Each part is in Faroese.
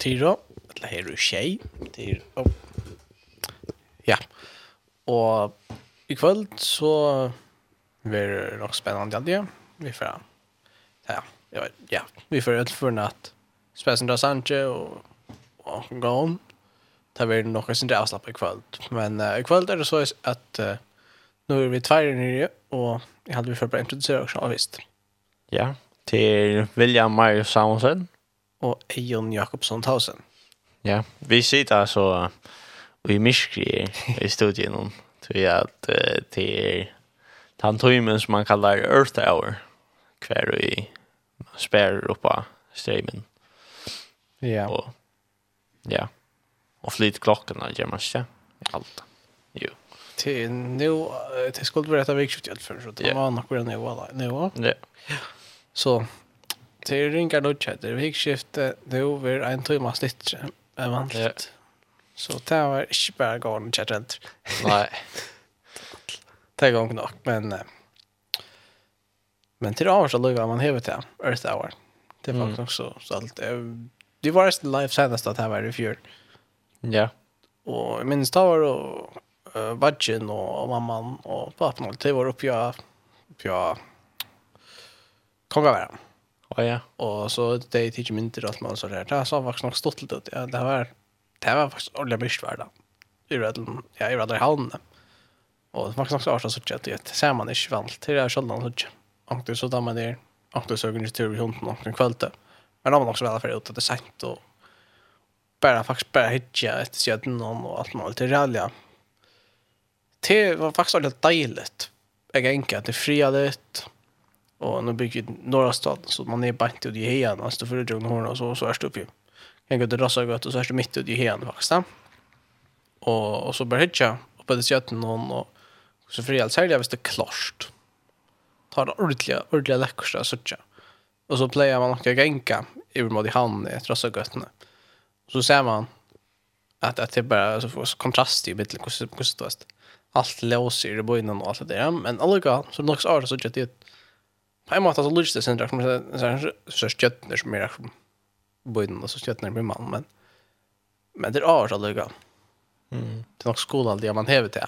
tiro, eller her er tjei, til, oh. ja, og i kvöld så blir det nok spennende, alltid. vi får, ja, ja, ja, vi får ut for natt, spesende av Sanche og, og om. det blir nok sin avslapp i kvöld, men uh, i kvöld er det så at uh, nå er vi tveir nere, og jeg hadde vi for å introdusere oss, ja, visst. Ja, til William Marius Samuelsen, och Eion Jakobsson Tausen. Ja, vi sitter så i Miskri i studien om til at uh, det är tantoimen som man kallar Earth Hour kvar i opp uppa streamen. Ja. Og, ja. Och flyt klokken gör man sig. Allt. Jo. Till nu till skulle berätta viktigt før, så det var nok redan nivå va. Nu va. Ja. Så det ringer nog chat. Det gick skifte det över en timme snitt en vanligt. Så det var inte bara gå och rent. Nej. Det går nog men men till avars så luggar man hevet det. Earth hour. Det var mm. också så allt det var resten live senast att här var det fjör. Ja. Och minns då var då uh, vadgen och mamman och pappan det var uppe jag uppe jag Konga Ja, ja. Og så det er ikke mindre alt man så der. Det har faktisk nok stått litt ut. Ja, det var det var faktisk ordentlig mye mycket värda. I Redden, ja, i Redden hallen. Og det var faktisk nok så artigt så tjätt det. Ser man ikke väl till det er sådant så sitte. Och det så da man där. Och det så går tur i hunden och en kvällta. Men da var man også veldig ferdig ut at det er sent Og bara faktisk bara hitcha etter siden og alt allt til till. Det var faktisk faktiskt ordentligt Jeg er enkelt, det friade lite Og nå bygger norra staden så man är bant i hejan. Alltså för det hon och så så er det uppe. Kan gå till rassa gott och så er det mitt i heien, faktisk da. Og, och så börjar hitcha på det sättet någon och så för allt sälja visst det klart. Ta det ordentliga ordentlig läckersta så tjå. Och så pleier man några genka, i mot i hamn i rassa gott. Så ser man att att det bara så får kontrast i mitten hur hur det Allt låser i boinen och allt det där, men alltså så något så är det så att det På en måte så lyst det sen där så köttner som mer som bojden och så köttner blir man men men det är art att lägga. Mm. Det är nog skola det man häver till.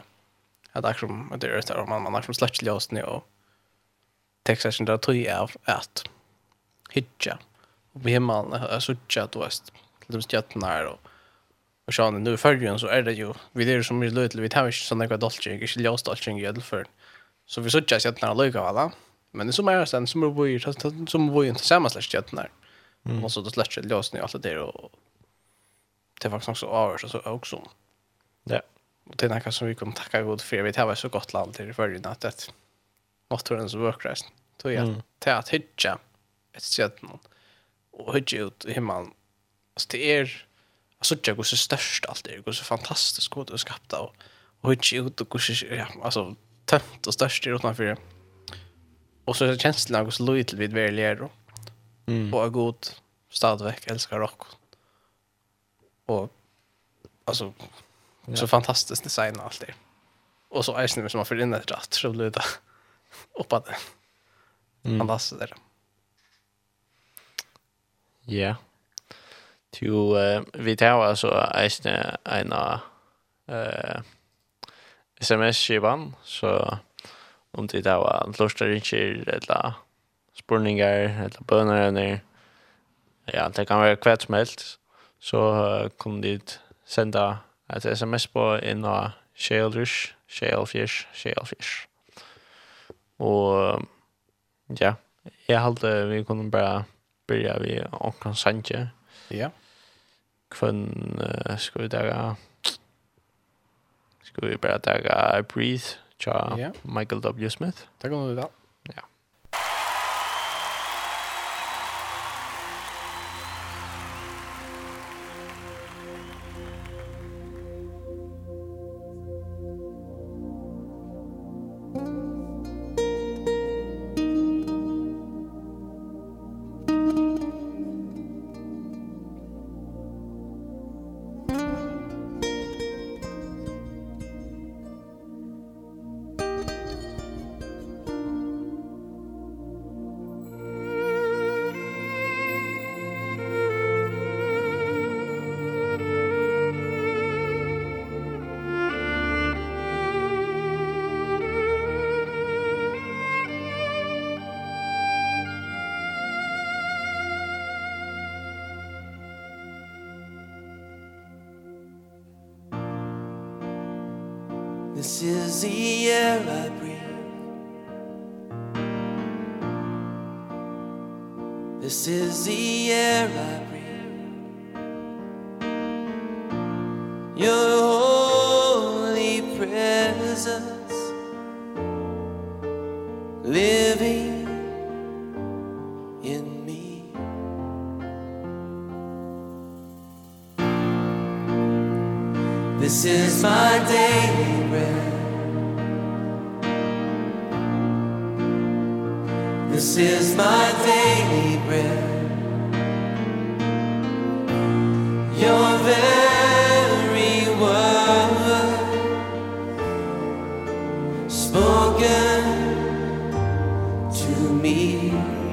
Att det som det är där man man har som släckt lås nu och texten sen där tog jag att hitcha och vi hemma har så chat west till de köttnar och och så nu förrjun så är det ju vi det som är löjligt vi tar ju såna kvar dolching, inte lås dolching i alla fall. Så vi så chat köttnar lägga va. Men det som är sen som är vi som vi inte samma slash chatten. Mm. Och så då släcker lösen i allt det och det var också av och så också. Ja. Och det är något som vi kommer tacka god för. Vi tar så gott land till förrän att det motorens workrest. Då är det till att hitcha ett sätt någon. Och hitcha ut i himmelen. Alltså det är alltså jag går så störst allt det går så fantastiskt gott och skapta och hitcha ut och går så ja alltså tömt och störst utanför. Mm Och så är det känslan av så lite vid verkligen Mm. Och är god stadväck älskar rock. Och alltså ja. så fantastiskt design och allt det. Och så är det som man får in ett rätt så blir det upp att mm. fantastiskt det. Ja. Yeah. Du uh, vi tar alltså en en eh uh, SMS-skivan så om det där var lustar inte eller spurningar eller bönar eller ja, det kan vara kvätt som helst. Så uh, kom dit sända ett sms på en av Shellrush, Shellfish, Shellfish. Och ja, jag hade vi kunde bara börja vi och kan. Ja. Kvön uh, skulle vi där ska vi bara ta breathe Tja, Michael W. Smith. Tack om du me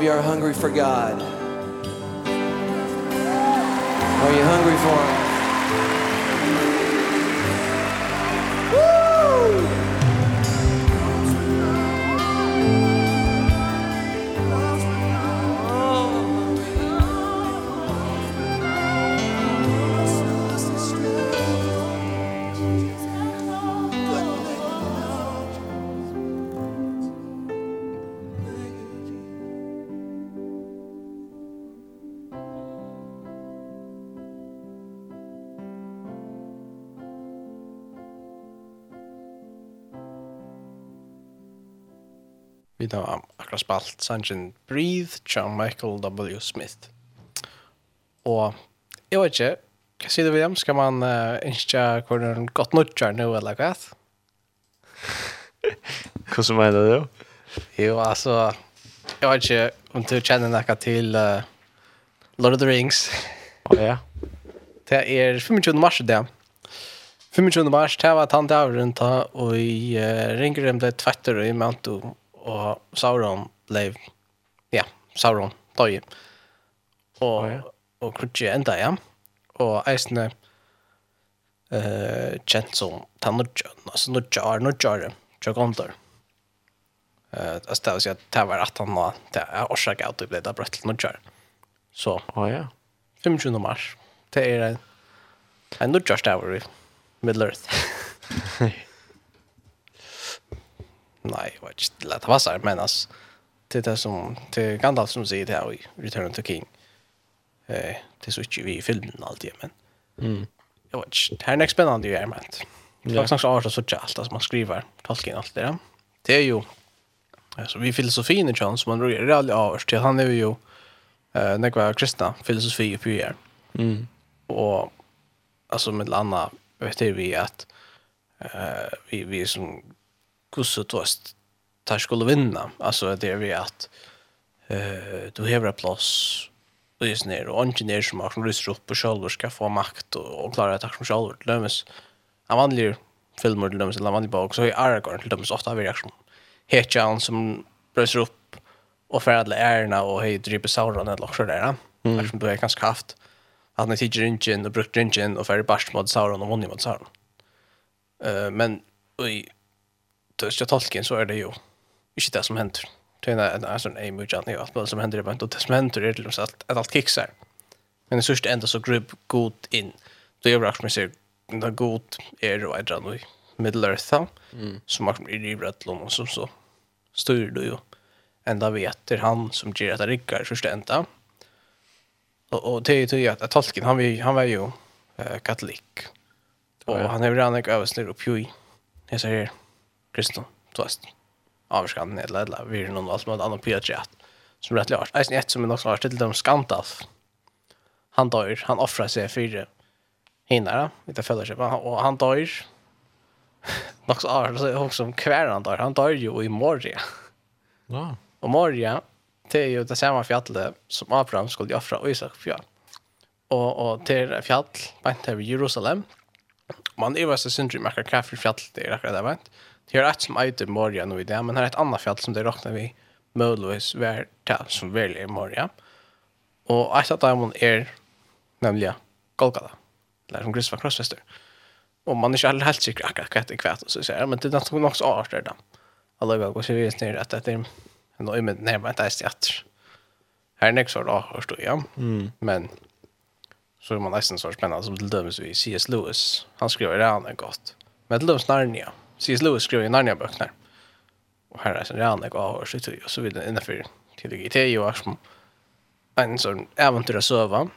of you are hungry for God. Vi har akkurat spalt sangen Breathe, John Michael W. Smith. Og jeg vet ikke, hva sier du William? Skal man uh, innskje hvor den godt nødgjør nå, eller hva? Hva som mener du? Jo, altså, jeg vet ikke om du kjenner noe til uh, Lord of the Rings. Å oh, ja. Det er 25. mars i 25. mars, det var tante av rundt og i uh, ringer dem til tvetter og i mantu og Sauron blev ja, Sauron døy. Og oh, ja. og krutje enda ja. Og eisne eh kjent som tannutjøn, altså nutjar, nutjar, tjøkondor. Eh, altså det vil si at det var at han var, det er årsak at det ble da brøtt til nutjar. Så, oh, ja. 25. mars, det er en, en nutjarstavur i Middle Earth. Nej, jag vet inte lätt vad men alltså det som till Gandalf som säger det här i Return of the King. Eh, det är så inte vi i filmen alltid, men mm. jag vet inte, det här är nästan spännande ju är med. Folk som har så tjej allt som man skriver, Tolkien allt det där. Det är ju, alltså vi filosofin i John som man rör det aldrig av till han är ju eh, när kristna filosofi uppe i Mm. Och alltså med landa vet vi att eh, vi, vi som kusse tost tar skulle vinna alltså det är vi att eh du har plats och just ner och engineer som har lyssnat upp på själva ska få makt och, och klara attack som själva lömmes En vanlig film eller lömmes eller vanlig bak så i Aragorn till lömmes ofta vi reaktion Hetjan som brösar upp och färdla ärna och hej dryper Sauron eller också där. mm. eftersom du är ganska haft att han tidigare inte och brukt inte och färre barst mot Sauron och vunnit mot Sauron uh, men i tyst tolken så er det jo ikke det som hender. Det er en sån en mycket annat allt som hender händer ibland og det som händer är liksom at att alt kicksar. Men det sørste enda så grupp god in. Det akkurat rakt med sig den god är och ändra nu Middle Earth mm. som akkurat har i Rivratlon og som så styr du jo. Enda vet det er han som ger att rycka sørste enda. Og, og det er jo at att tolken han han var ju eh, katolik. Och han är redan översnurr upp ju. Jag säger kristna, så att avskan nedlädla vi er någon alt med annan PJ som rettelig art. Eisen ett som är något klart till dem Skandalf. Han dör, han offrar sig för hinner, det fällskap och han dör. Något så er det också hver han dør, Han dør ju i Moria. Ja. Och Moria det er jo det samma fjallet som Abraham skulle offra och Isak fjall. Och och till fjall, bant till Jerusalem. Man är ju så syndrom, akkurat hva fjall det är akkurat det, vet. Det er et som eiter Moria nå i det, men det er et annet fjall som det råkner vi möjligtvis hver til som väljer Moria. Og et av dem er nemlig Golgata, eller som Kristus var krossfäster. Och man er ikke alldeles helt sikker akkurat hva det er och så säger men det er nok något så art där. Alla går och ser vi ner att det är en ömmet närmare det ens teater. Här är nästa då, förstår jag. Mm. Men så är man nästan så spännande som till dömes vi. C.S. Lewis. Han skriver det han är gott. Men till dömes Narnia. C.S. Lewis skriver ju Narnia-böckerna. Och här är sen Rannek så Ahor, och så vidare innanför tidig det och är som en sån äventyr att söva.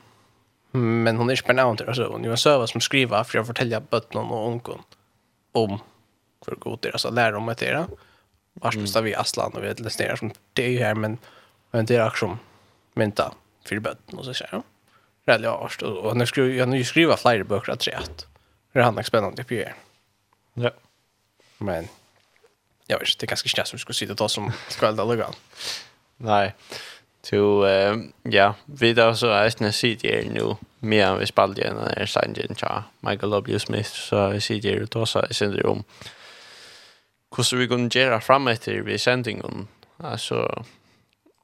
Men hon är inte bara en äventyr att söva. Hon är en söva som skriver för att fortälja bötterna och ungen om hur god deras att lära om det göra. Vars måste vi Aslan och vi är läsningar som det är ju här men men det är också som mynta för bötterna och så säger jag. Rädliga Ahors. Och han har ju skrivit flera böcker att säga att Det är han spännande på ju. Ja. Men jag vet inte, det är ganska snäst som skulle sitta då som skvälda lugga. Nej. Så eh ja, vi då så är det sitt här nu mer än vi spelade igen när Sanjen Cha, Michael W. Smith så vi sitter ju då så är det om hur vi kunde göra fram efter vi sändningen. Alltså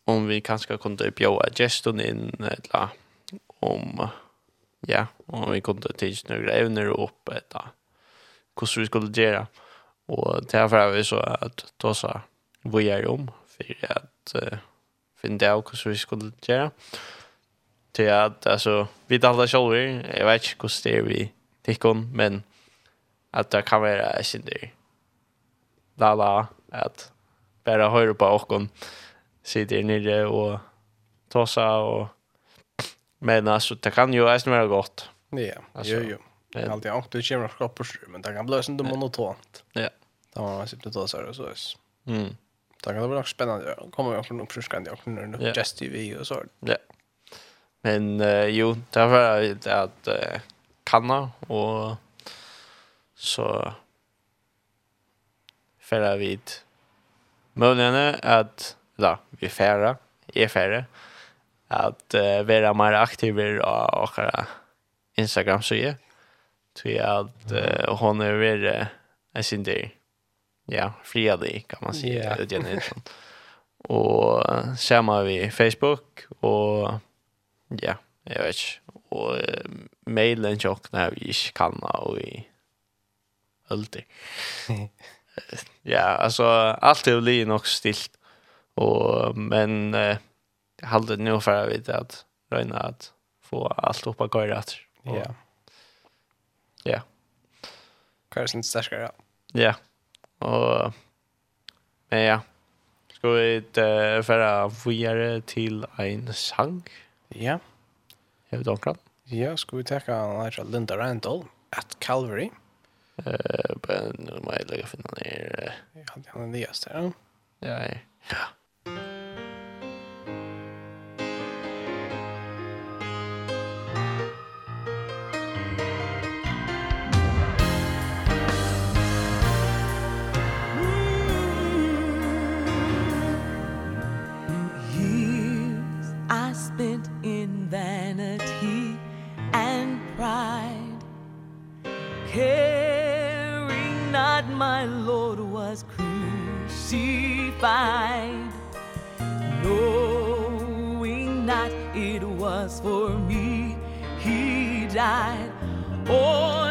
om vi kanske kunde bjuda gesten in eller om ja, om vi kunde tids några ämnen upp eller hur vi skulle göra. Och därför är vi så att då så vi är om för att uh, finna ut hur vi skulle göra. Till att alltså, vi talar själva, jag vet inte hur det är vi tycker, men att det kan vara en sin där. La la, att bara höra på och sitter nere och tossa och men alltså det kan ju även vara gott. Ja, alltså, jo jo. Men, Allt jag åkte kommer att skapa men det kan bli sånt monotont. Ja. Där var man typ det då så här så. Mm. Det kan vara spännande. Kommer jag från uppfriskande och nu nu just TV och så. Ja. Men uh, jo, det var det at uh, kanna og så färra vid mulighetene at da, vi färra är färre at uh, være mer aktiva av och Instagram så är. Tror jag att uh, hun er veldig, jeg synes det, ja, friade kan man säga yeah. det Jenny Nilsson. Och samma vi Facebook och ja, jag vet inte. Och mailen chock när vi kan och i alltid. ja, alltså allt är ju nog stilt. Och men eh, hade nog för att veta att röna att få allt upp att gå rätt. Ja. Ja. Karlsson starkare. Ja. Och men ja. Ska vi uh, föra vidare till en sang? Ja. Har vi dock Ja, ska vi ta en Linda Randall at Calvary. Eh, uh, men nu måste jag lägga finna ner. Ja, han är nyast här. Ja, ja. spent in vanity and pride. Caring not my lord was crucified. Knowing not it was for me he died. Oh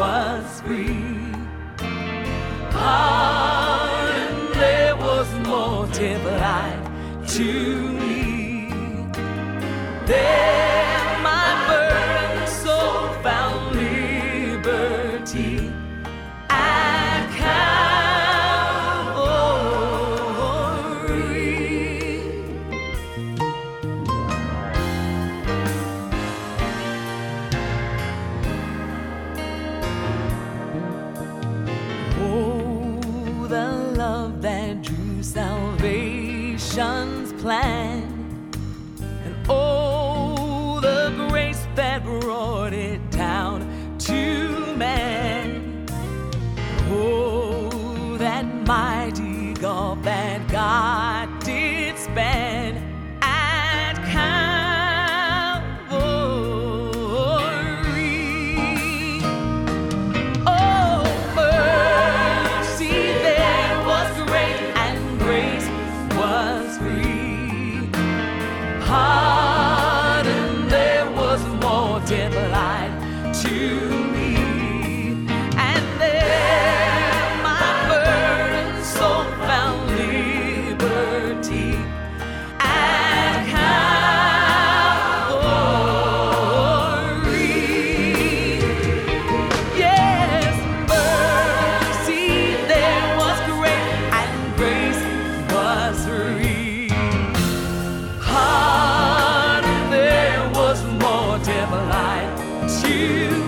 was free. Pardon, there was more to bright to me. There cheer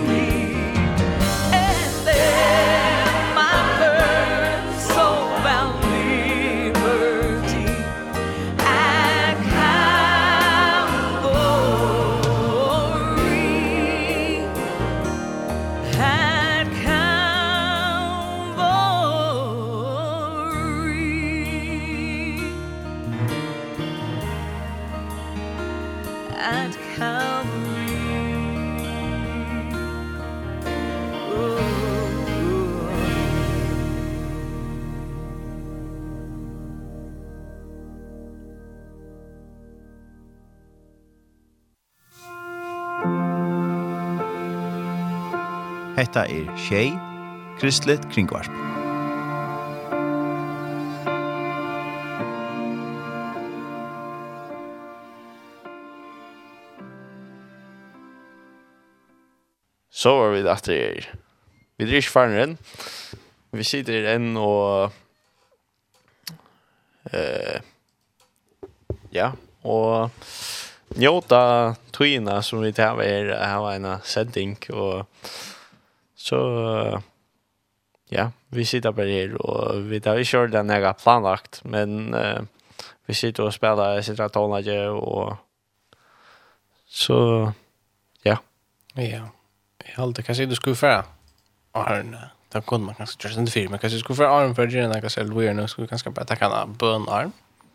Hetta er Shay Kristlet Kringvarp. Så var vi det etter. Vi drar ikke ferdig inn. Vi sitter inn og... Uh, ja, og njóta tøyina som vi tar er hava en sending og Så ja, vi sitter bare her, og vi tar ikke hørt den jeg har planlagt, men uh, vi sitter og spiller, jeg sitter og toner og så ja. Ja, jeg halte, hva sier du skulle fære? Arne, det kunne man kanskje gjøre sin fyr, men hva sier du skulle fære arm for det gjøre den, hva sier du skulle kanskje bare takke en bøn arm?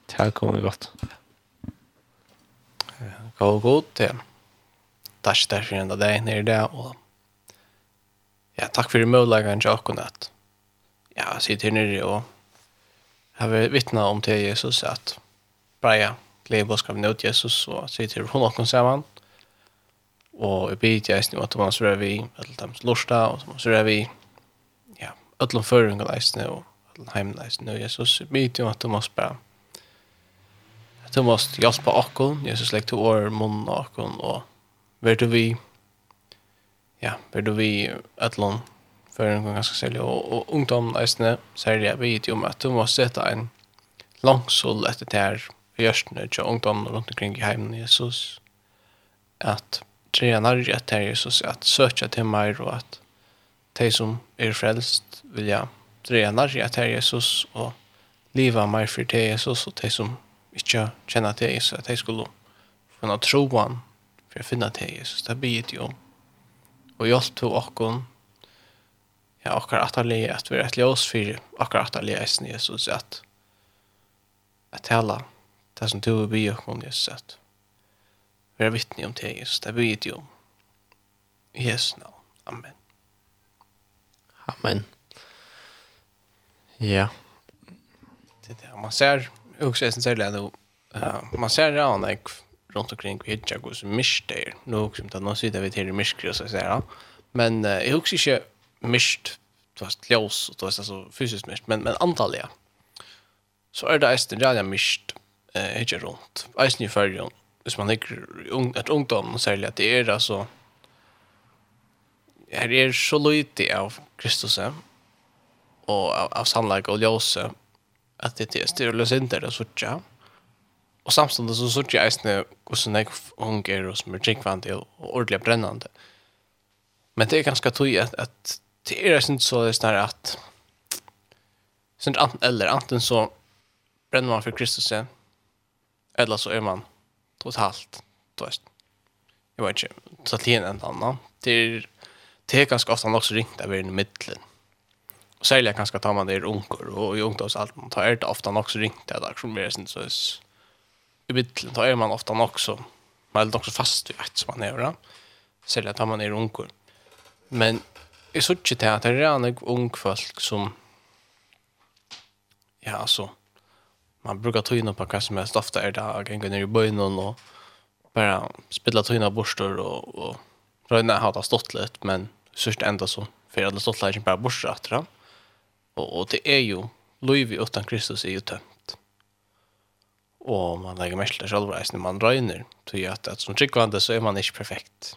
Det kommer godt. Gå god, ja. Takk, takk for en dag, nere der, og ja, takk for muligheten til dere at ja, sitte her nere og har vittnet om til Jesus at breia glede oss skapne ut Jesus og sitte her hun og sammen og jeg blir til eisen at man sørger vi alle dem lorsta og man sørger vi ja, alle føringer eisen og alle heimen eisen og Jesus jeg blir til at man bare at du måst hjelpe Jesus legger til året munnen akkurat og vet du vi ja, blir du vi ötlån för en gång ganska sälja. Och, och ungdom nästan säger jag vet ju om att du måste sätta en långsål efter det här görstene till ungdom runt omkring i heimen Jesus. Att träna rätt till Jesus, att söka till mig och att de som är frälst vill jag träna rätt till Jesus och liva mig för till Jesus och de som inte känner till Jesus, att de skulle kunna troan för att finna till Jesus. Det blir ju om og hjelp til okkon ja okkar atali at vi er et ljós fyrir okkar atali eisen Jesus at at tala det som du vil by okkon Jesus at vi er vittne om til Jesus det byr jo i Jesu navn. Amen. Amen. Ja. Det er det man ser også eisen særlig man ser det anlegg runt omkring vi hittar går så mycket där. Nu också inte någon sida vi till mycket så att säga. Men eh, jag också inte mist det var ljus och det var så fysiskt mycket men men ja. Så är det ästen jävla mist eh hittar runt. Ästen i färgen. Hvis man ikke ung, et ungdom særlig at det er altså her er så lite av Kristus og av, av sannlag og ljøse at det er styrlös inte det så tjocka Og samtidig så sørger jeg eisne hvordan jeg unger og som er drinkvandig og ordentlig brennende. Men det er ganske tøy at, at det er eisne så det er snarere at sånn enten eller enten så brenner man for Kristus igjen eller så er man totalt du vet jeg vet ikke så til en annan det er det er ganske ofte også ringt av i middelen og særlig ganske tar man det i unger og i ungdomsalten tar er det ofte han også ringt av det som er sånn så i bilen, då är man ofta också, man är också fast i ett som man är, va? Sälja att man är unkor. Men jag såg inte att det är en ung folk som, ja alltså, man brukar ta in på vad som helst. Ofta är det att gänga ner i böjnen och bara spela ta in borstor och, och röjna har det stått lite, men sørst enda så, for alle stått lite bara borster etter det. Og, og det er jo, Louis utan Kristus är ju tömt og man legger mest till själva når man røyner, Så att, at, som tryggvande så er man ikke perfekt.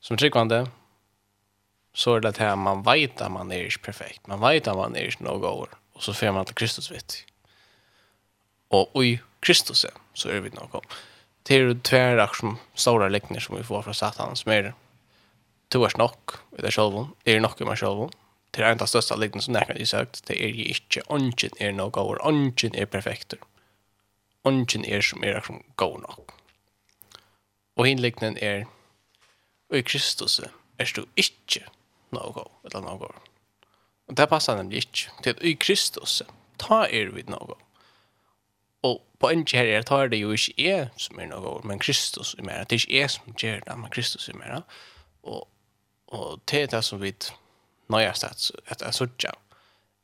Som tryggvande så er det at man vet at man er ikke perfekt. Man vet at man er ikke noe over, og så får man til Kristus vidt. Og i Kristus så er vi noe år. Det är tvär som stora likner som vi får fra Satan som er to er nok i det själva. er nok i meg mig det er en av største likner som näkna i sagt, det er ju ånden er noe, over, ånden er perfekter ungen er som er som går nok. Og hinliknen er, og i Kristus er du ikke noe god, eller noe god. Og det passer nemlig ikke, til at i Kristus, ta er vi noe god. Og på en her er tar det jo ikke jeg som er noe men Kristus er mer. Det er ikke jeg som gjør det, men Kristus er mer. Og, og det er det som vi nøyest at, at jeg sørger,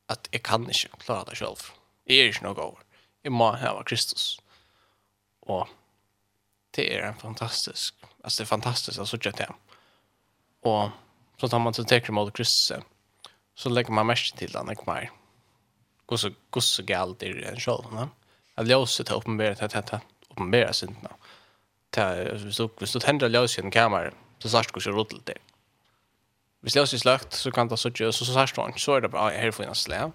at jeg kan ikke klare det selv. Jeg er ikke noe god jeg må hava Kristus. Og det er en fantastisk, altså det er fantastisk å sutja til. Og så tar man til teker mot Kristus, så legger man mest til den, ikke mer. Gosse, gosse galt er en sjål, ne? At ljøset har åpenberet, at det åpenberet synden. Hvis du, hvis du tender ljøset i en kamera, så sørst gosse rodelt det. Hvis ljøset er sløkt, så kan det sutja, så sørst du ikke, så er det bra, her får jeg en slag.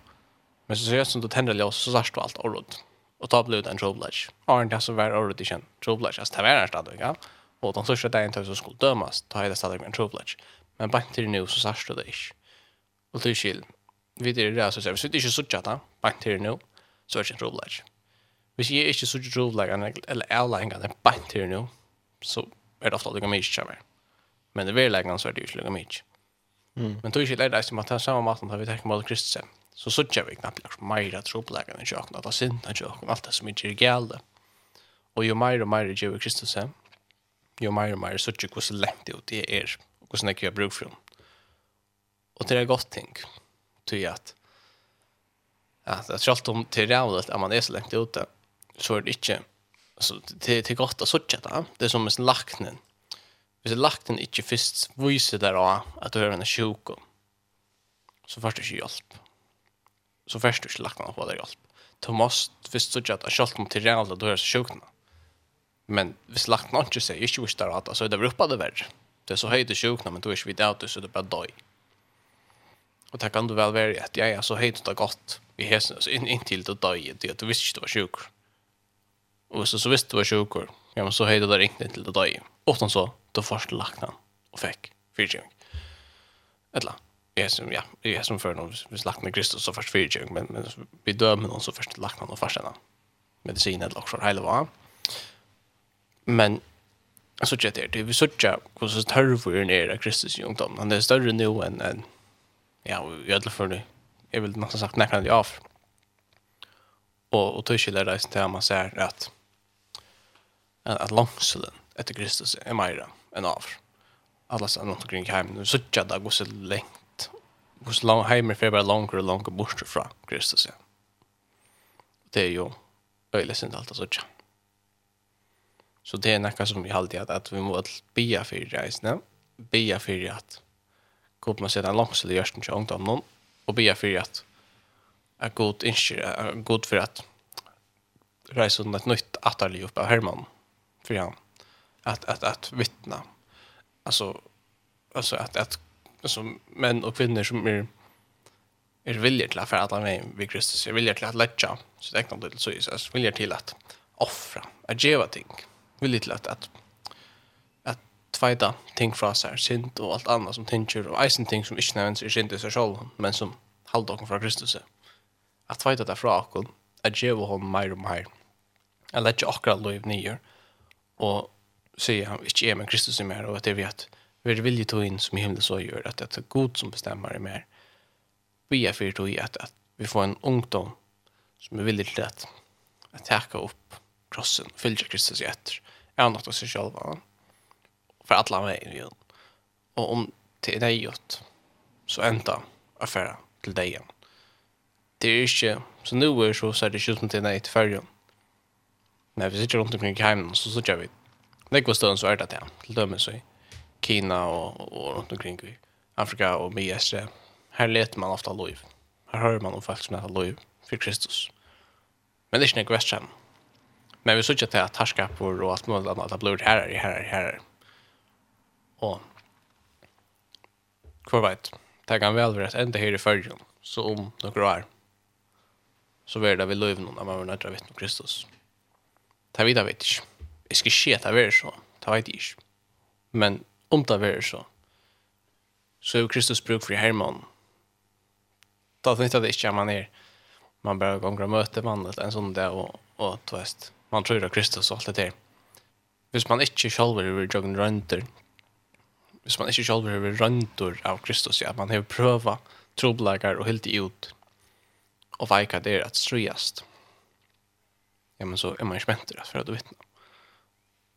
Men så ser det som du tender ljøset, så sørst du alt og rodelt och ta blod en troblage. Arn det så var already känd. Troblage as tavernar stad då, ja. Och de första dagen tar så skulle dömas, ta hela staden med en troblage. Men bara till nu så särskilt det ish. Och till skil. Vi det där så så det är ju så chatta, bara till nu så är det en troblage. Hvis jeg ikke sørger trovlegene, eller avleggene, bare til nå, så er det ofte at det kan mye kjøver. Men det vil legge så er det jo ikke mye. Mm. Men tog ikke det som at det er samme maten, da vi tenker mot Kristus så såg vi knappt liksom mera troplägen än at det er synd än tjocken, alt det som ikke er gale. Og jo mer og mer gjør vi Kristus hem, ju mer og mer såg vi lengt så det er, och hur snäck jag bruk från. Og det er gott ting, ty att att jag tror allt om til rævlet at man er så längt ute så er det ikke, altså, det det er gott å såg det det er som en laknen, Hvis laknen ikke inte viser der där at du är en sjuk så först är det hjälp så først du ikke lagt på det hjelp. Du måste visst så at selv om til reale du er så sjukna. Men hvis lagt noe ikke seg, ikke visst der at så er det gruppa det verre. Det er så høyt sjukna, men du er ikke vidt av det, så er det bare døy. Og det kan du vel være at jeg er så høyt det godt i hesen, så inn, inntil du døy, det at du visste ikke du var sjuk. Og hvis du så visste du var sjuk, ja, men så høyt det ringt inntil du døy. Åttan så, du først lagt noe og fikk fyrtjøring. Et eller annet är som ja, är som för någon vi lagt med Kristus så först för men men vi dömer någon så först lagt han och farsen. Medicin eller också hela var. Men så tjätt det det vi så tjätt hur så törvor ner av Kristus i ungdom. Han är större nu än än ja, i alla fall nu. Jag vill nästan sagt när kan det av. Och och tyskillar det där man säger att att långselen efter Kristus är mer än av. Alla som runt omkring hem nu så tjätt det går så länge hos lang heimer för bara långre och långre bort från Kristus. Ja. Det är ju öjligt inte allt alltså. Så det är något som vi alltid att, att vi måste be för reisna, be för att god man sedan långsel i hjärtan till ungdomen och be för att att god inskir, god för att reisa under ett nytt attarliv upp av Herman för han att att att vittna alltså alltså att att alltså män och kvinnor som är är villiga till att förhandla med vid Kristus, är villiga till att lägga, så det kan till så Jesus, villiga till att offra, att geva ting, villiga till att, att, att tvajda ting från sig, synd och allt annat som tänker, och eisen ting som inte nämns i synd i sig själv, men som halda oss från Kristus. Att tvajda det från oss, att geva hon mer och mer, att lägga oss liv nyer, och säga, inte är med Kristus i mer, och att det vet vi att Vär vill ju ta inn som himmel så gjør at det er god som bestemmer det mer. Vi er för att, att, at vi får en ungdom som er villig til at att täcka opp krossen och följa Kristus efter. Är något av sig själva. För alla vägen igen. Og om det är dig gjort så enda affæra til deg igjen. Det er ikke, så nu er det så så er det ikke som till dig til färgen. När vi sitter rundt omkring i hemmen så sitter vi. Det går stund så er det til Till dömen så är det. Kina og, og rundt omkring i Afrika og Midöstra. Her leter man ofta lov. Her hører man om folk som heter lov for Kristus. Men det är inte en question. Men vi såg til at härskapor og alt mulig annet har blivit herrer, herrer, herrer. Og kvar vet, det kan vel være att ända här i følgen, Så om noen år så vil det vi lov noen av man vittne om Kristus. Det vet jeg vet jag inte. Jag ska at det er så. Det vet jeg ikke. Men om det er så, så er Kristus bruk for Herman. Da nytter det ikke at man er, man bare ganger og møter mannen en sånn det, og, og du vet, man tror av Kristus og alt det der. Hvis man ikke selv er over joggen rønter, hvis man ikke selv er over rønter av Kristus, ja, man har prøva troblager og helt i ut, og veika det er at strøyast. Ja, men så er man ikke mentor for å vittne.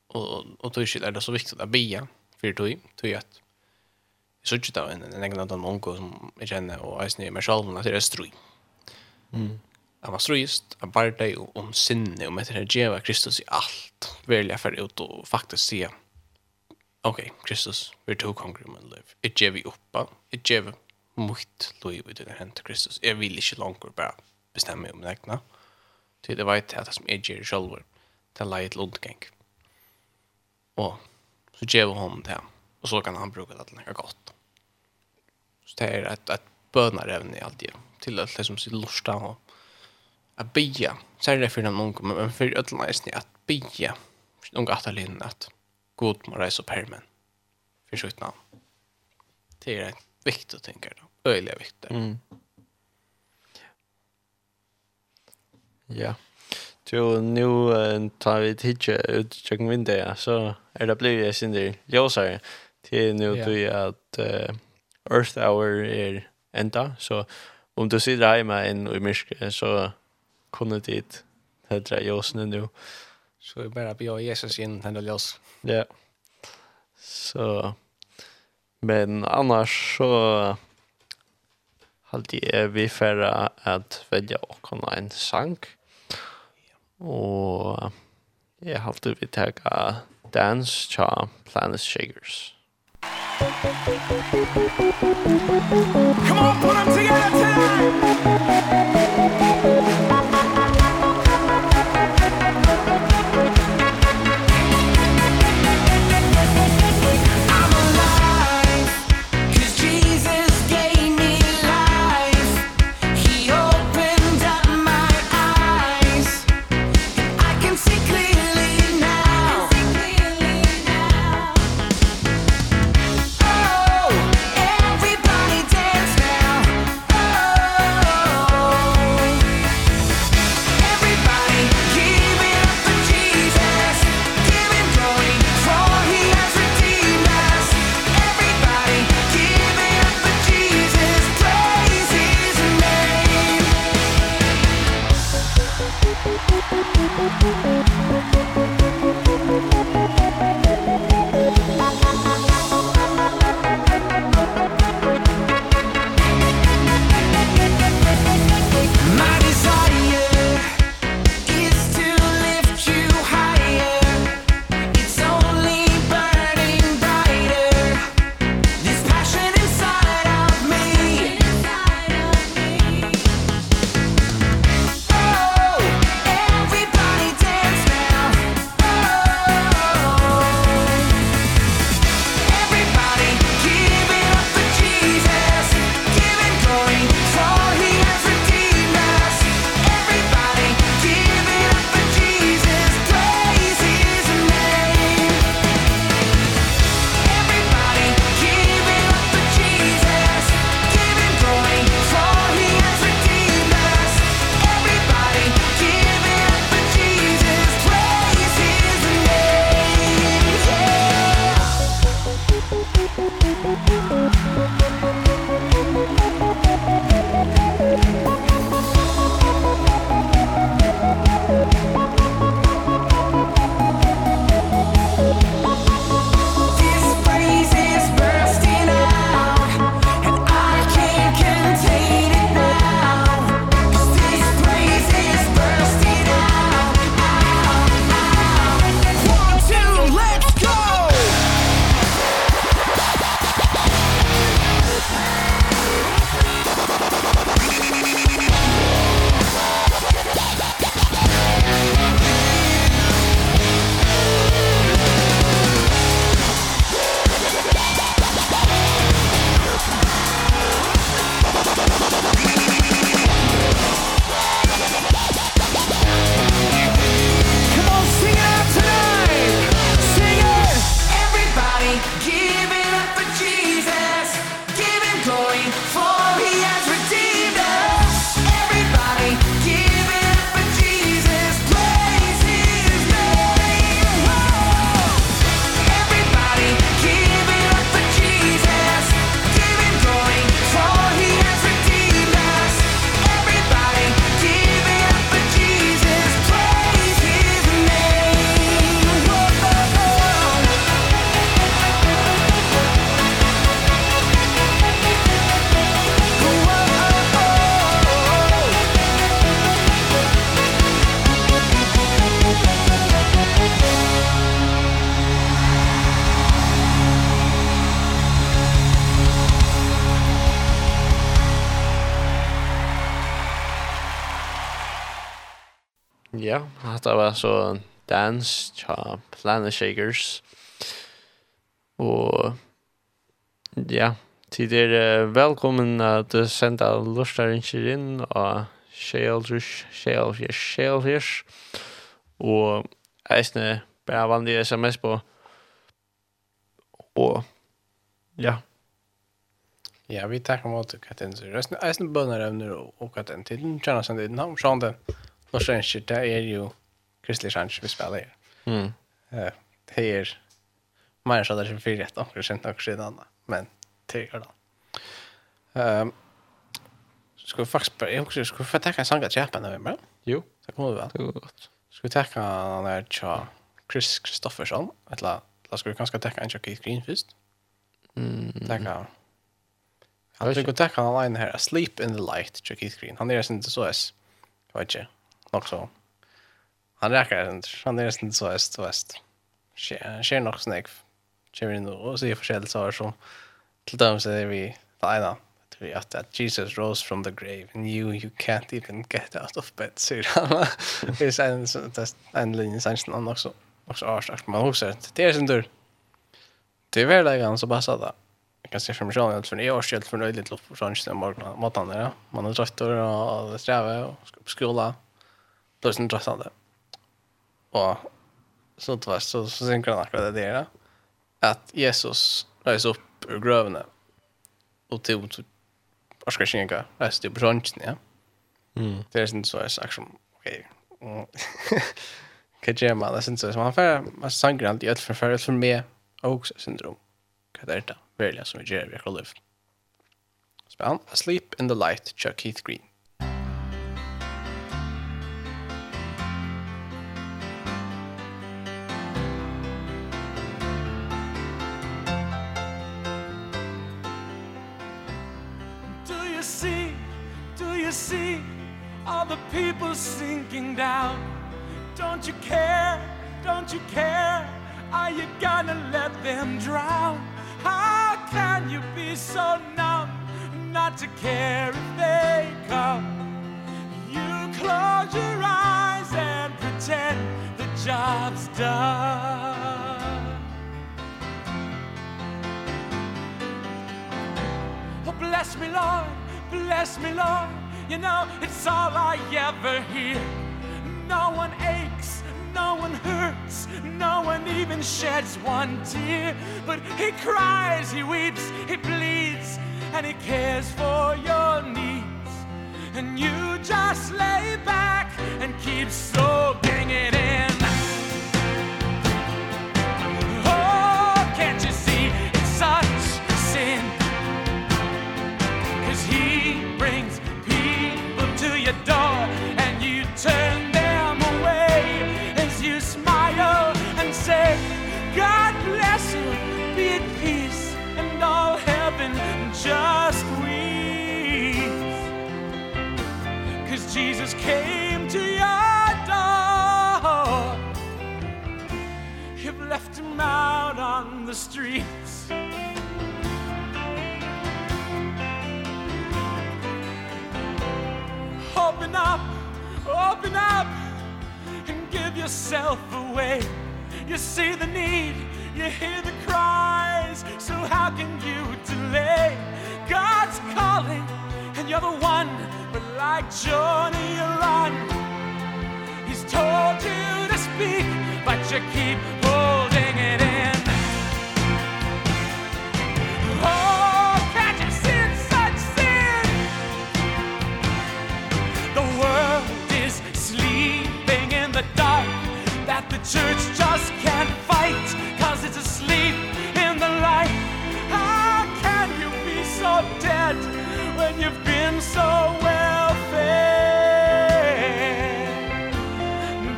Og, og, og, og, og, det så og, og, og, för tog tog att så ikke då en en egen annen unge som jeg kjenner, og jeg snär meg selv, när det er strøy. Mm. Han var struist, han bara dig om sinne om etter det här Kristus i allt. Välja for ut og faktisk sier, Okej, Kristus, vi tog i min liv. Jeg gjør vi oppe, jeg gjør vi mycket liv i denne här til Kristus. Jeg vil ikke långt bare bestemme mig om det egna. Till det vet jag att det som jeg gjør selv, det er lite lundgäng. Och så ger vi honom det. Och så kan han bruka det lika gott. Så det är ett, ett även i allt det. Till att liksom sitt lusta och att bya. Så är det för den unga, men för ödlarna är det att bya. För unga att linna att god må rejsa upp hermen. För sitt namn. Det är ett viktigt, tänker jag. Öjliga viktigt. Mm. Ja. Yeah. Jo, nu uh, tar vi tidsje ut tjøkken vinduet, så er det blevet jeg sin der ljøsere til nu yeah. til at uh, Earth Hour er enda, så om du sitter hjemme enn i myrke, så kunne dit hedre ljøsene nu. Så vi bare bjør Jesus inn til den ljøs. Ja. Så, men annars så halte jeg vi færre at velge åkken en sang. Ja Og jeg halte vi tega Dance Cha Planet Shakers. Come on, put them together tonight! Ja, det var så dans, tja, planet shakers. Og ja, til er velkommen at du senda lustaringer inn og sjeldrys, sjeldrys, sjeldrys. Og eisne bare vanlig sms på. Og ja. Ja, vi tackar mot Katten. så. Resten eisne bönar ämnen och Katten. till tjänar sen det namn sånt. den norsenskir, det er jo kristelig sjans vi spelar her. Mm. Uh, det er mer så det er fyrir et anker sent anker siden men det er det. Um, Ska vi faktiskt börja, jag också, ska vi få tacka en sång att Japan när vi? Jo. Det kommer vi väl. Det går godt. Ska vi tacka den här tja Chris Kristoffersson, eller la ska vi kanske tacka en tja Keith Green först? Mm. Tacka. Han tycker tacka han online här, Sleep in the Light, tja Keith Green. Han är inte så ens, jag vet inte nog så. Han räcker inte. Han är inte så öst och väst. Sker nog snägg. Sker in och säger förskäl så som till dem så är vi tajna. Vi att att Jesus rose from the grave and you you can't even get out of bed säger han. Det är en det är en linje sen han också. Också avsagt man också. Det är sin tur. Det är väl det ganska så där. Jag kan se för mig själv att för en år sedan för en öjligt lopp på fransk den morgonen. Måttan där, ja. Man är trött och strävar och ska på skolan då är det. Intressant. Och så det var så så synkar han akkurat det där att Jesus rejs upp ur grövna och till vad ska skinka rejs till brunchen ja. Mm. Det är inte så jag sagt som okej kan jag man? Det syns så man för man sank inte ut för för för mig också syndrom vad är det där välja som vi gör vi kollar Span, Sleep in the Light, Chuck Keith Green. sinking down. Don't you care, don't you care? Are you gonna let them drown? How can you be so numb Not to care if they come? You close your eyes and pretend the job's done. Oh bless me Lord, bless me Lord. You know, it's all I ever hear. No one aches, no one hurts No one even sheds one tear. But he cries, he weeps, he bleeds And he cares for your needs. And you just lay back And keep soaking it in. Jesus came to your door. You've left him out on the streets. Open up, open up And give yourself away. You see the need, you hear the cries So how can you delay? God's calling you're the one But like Johnny run He's told you to speak But you keep holding it in Oh, can't you see such sin? The world is sleeping in the dark That the church just can't fight Cause it's asleep in the light How can you be so dead? when you've been so well fed.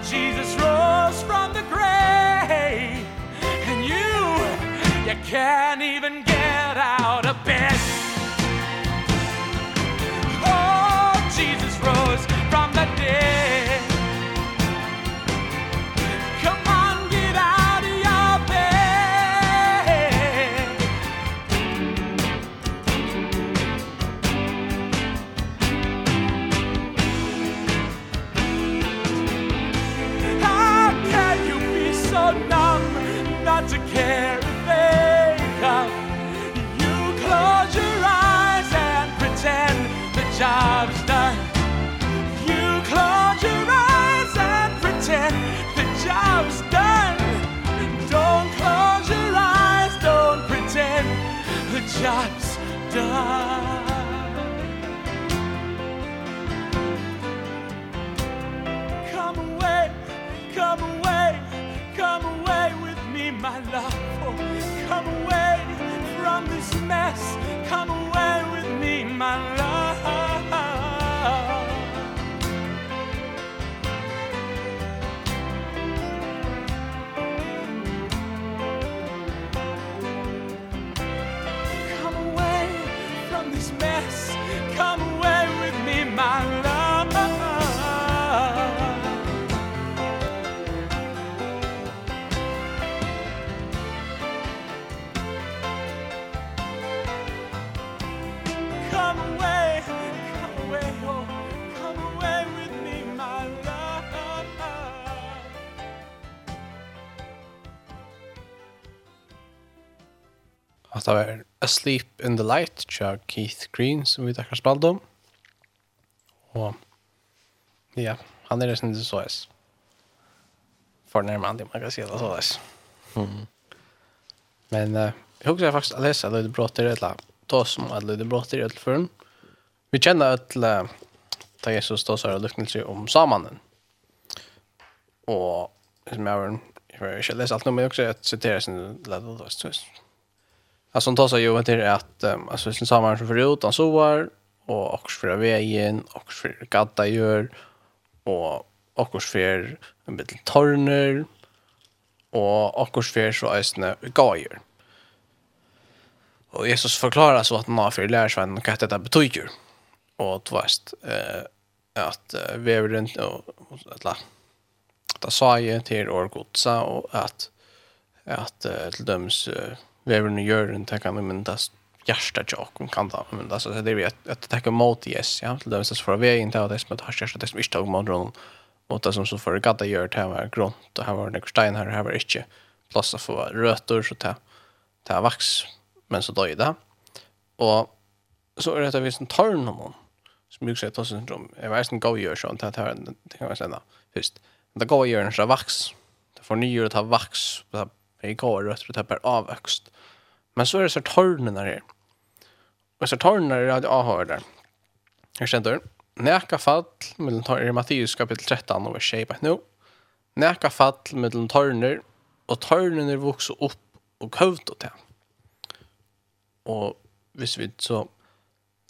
Jesus rose from the grave and you you can't even get come away with me my love at det var Asleep in the Light tja Keith Green som vi takkar spalt om. Og ja, han er det som det så er. Fornærmende, man kan si det så er. Mm. Men uh, jeg husker faktisk at lese Løyde Bråter et eller ta som at Løyde Bråter et eller Vi kjenner et eller da Jesus da så er lyknelse om samanen. Og som jeg har jeg har ikke lest alt nå men jeg har også jeg sin leder og Alltså hon tar sig ju till att um, alltså liksom samma som förut han sovar och också för vägen och för gatta gör och också för en bit torner och också för så ösna gajer. Och Jesus förklarar så att han har för lärsvän och att detta betyder. Och tvärst eh, att eh, vi är runt och att ta ju till orgotsa och att att till döms eh, vi är nu gör den med men das hjärsta jag kan ta men det så det är att att tacka mot yes ja. Till det så för vi inte att det som har hjärsta det som inte mot någon mot det som så för gadda gör det här grönt och här var det stein här här var inte plats att få rötter så där där vax men så då det. Och så är det att vi som tar någon som mycket säga tossen syndrom jag vet inte gå gör sånt det här det kan man säga först det går gör en så vax det får att ta vax i går rötter och tappar avväxt. Men så är det så tornen där. Och så tornen det jag har där. Jag känner Näka fall mellan torner i Matteus kapitel 13 och vers 6 nu. Näka fall mellan torner och tornen vuxer upp och kövt åt det. Og hvis vi så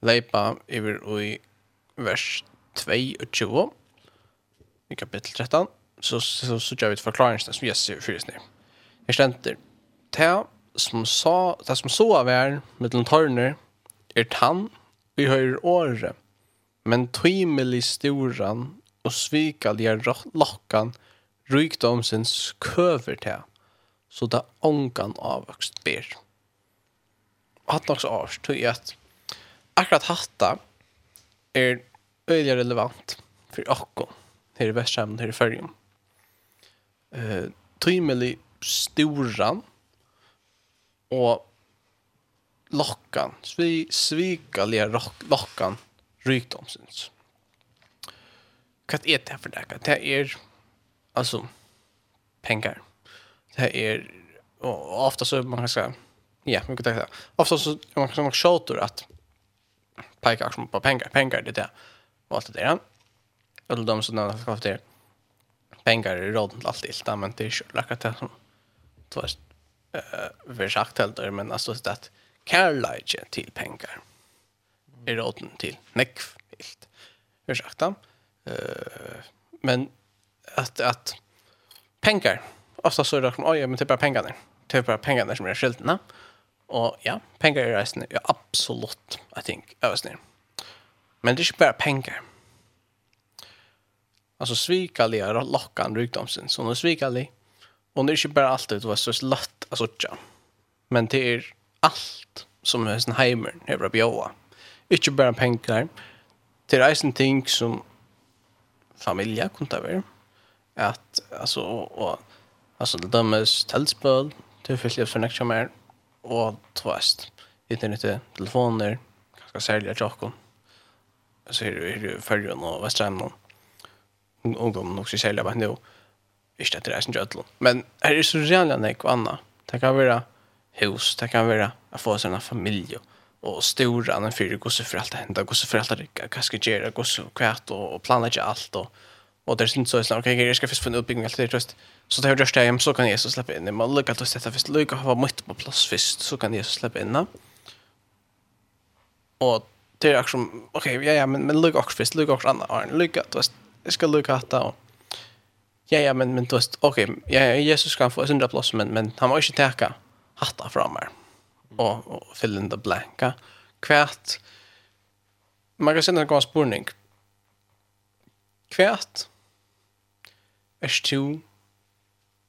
leipa över i vers 2 och 20 i kapittel 13 så så så gör vi ett förklaringsnäs vi ser för just. Her stenter. Ta som sa, ta som så av er, mittlen tørner, er tann, vi høyre åre, men tvimelig storan og svikalje lokkan rykdom sin skøver til, så det ångan avvokst ber. Hatt nok så avs, at akkurat hatta er øyelig relevant for akko her i Vestheim, her i Førjum. Uh, tvimelig storan och lockan, svi, svikaliga lockan rykdom syns. Vad är det för det? Det är alltså pengar. Det är och ofta så man kan säga ja, man kan säga ofta så man som säga att peka action på pengar, pengar det där. Och allt det där. Eller de som har haft det pengar är råd till allt det, men det är ju lackat det som du vet, uh, vi sagt heller, men alltså det att kärleken till pengar är råden till nekvilt. Vi sagt uh, men att, att pengar, ofta så är det som, oj, men det är bara pengarna. Det är bara pengarna som är skyltarna. Och ja, pengar är reisende, ja, absolut, jag tänker, översnir. Men det är inte bara pengar. Alltså er lockan rykdomsen, så nu er Och det är inte bara allt det var så lätt att sortera. Men det är allt som Eisenheimer har att bjöda. Inte bara pengar. Det är en ting som familja kunde vara. Att, alltså, och, alltså det dömes tältspöl. Det är fyllt för nästa mer. Och tvåst. Internet, telefoner. Ganska särliga tjockor. Så är det färjan och västrämnen. Ungdomen också särliga bara nu. Och ikke etter reisen til Men her er så reale nek og anna. Det kan være hus, det kan være å få seg en familie, og store anna fyrir, gosse for alt det hender, gosse for alt det rikker, hva skal gjøre, gosse kvært, og, og planlegge alt, og, og det er sånn sånn, ok, jeg skal først få en utbygging, alt det er trøst. Så det er gjørst jeg hjem, så kan Jesus slippe inn. Man lukker til å sette først, lukker å ha møtt på plass først, så kan Jesus slippe inn. Og det er akkurat som, ok, ja, ja, men, men lukker også først, lukker også anna, lukker, du vet, jeg skal lukke hatt og ja, ja, men, men du vet, ok, okay, ja, Jesus kan få syndra plass, men, men han må ikke teka hatta fra meg, og, og fylle in det blanka. Kvärt, man kan sende en gång spårning. Kvärt, er du